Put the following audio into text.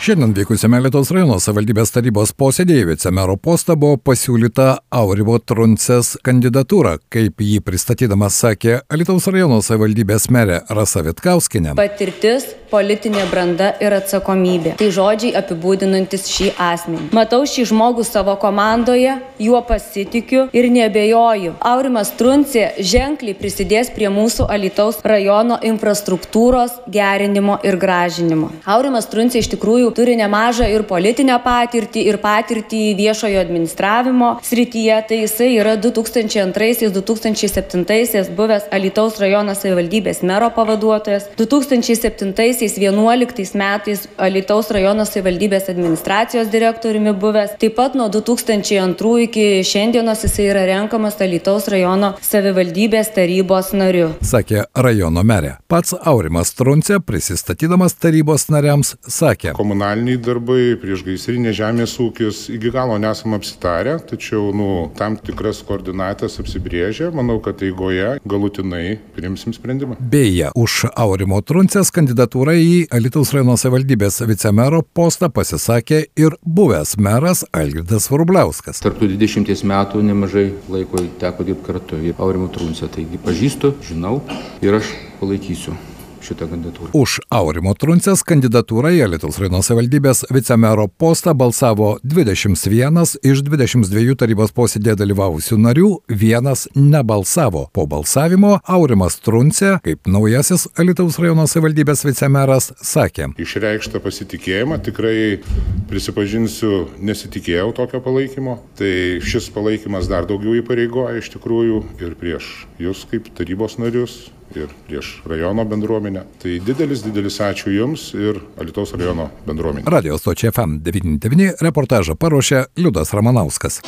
Šiandien vykusiame Lietuvos rajono savivaldybės tarybos posėdėje vicemero postą buvo pasiūlyta Aurivo Truncės kandidatūra, kaip jį pristatydamas sakė Lietuvos rajono savivaldybės merė Rasa Vitkauskinė. Patirtis, politinė branda ir atsakomybė. Tai žodžiai apibūdinantis šį asmenį. Matau šį žmogų savo komandoje, juo pasitikiu ir nebejoju. Aurimas Truncė ženkliai prisidės prie mūsų Alitaus rajono infrastruktūros gerinimo ir gražinimo. Aurimas Truncė iš tikrųjų turi nemažą ir politinę patirtį, ir patirtį viešojo administravimo srityje. Tai jisai yra 2002-2007 buvęs Alitaus rajono savivaldybės mero pavaduotojas, 2007-2011 metais Alitaus rajono savivaldybės administracijos direktoriumi buvęs, taip pat nuo 2002 iki šiandienos jisai yra renkamas Alitaus rajono savivaldybės tarybos nariu. Sakė rajono merė. Pats Aurimas Truncė, prisistatydamas tarybos nariams, sakė. Komun komunaliniai darbai, priešgaisrinė žemės ūkis iki galo nesam apsitarę, tačiau nu, tam tikras koordinatas apsibrėžė. Manau, kad eigoje galutinai priimsim sprendimą. Beje, už Aurimo Truncės kandidatūrą į Alitaus rajono savivaldybės vicemero postą pasisakė ir buvęs meras Algirdas Vrubliauskas. Tarp tų 20 metų nemažai laiko teko dirbti kartu ir Aurimo Truncę, taigi pažįstu, žinau ir aš palaikysiu šitą kandidatūrą. Už Aurimo Truncės kandidatūrą į Lietuvos rajono savivaldybės vicemero postą balsavo 21 iš 22 tarybos posėdėje dalyvavusių narių, vienas nebalsavo. Po balsavimo Aurimas Truncė, kaip naujasis Lietuvos rajono savivaldybės vicemeras, sakė. Išreikštą pasitikėjimą tikrai prisipažinsiu, nesitikėjau tokio palaikymo. Tai šis palaikymas dar daugiau įpareigoja iš tikrųjų ir prieš jūs kaip tarybos narius, ir prieš rajono bendruomenę. Tai didelis, didelis ačiū Jums ir Alitos rajono bendruomenė. Radio stočia FM99 reportažą paruošė Liudas Ramanauskas.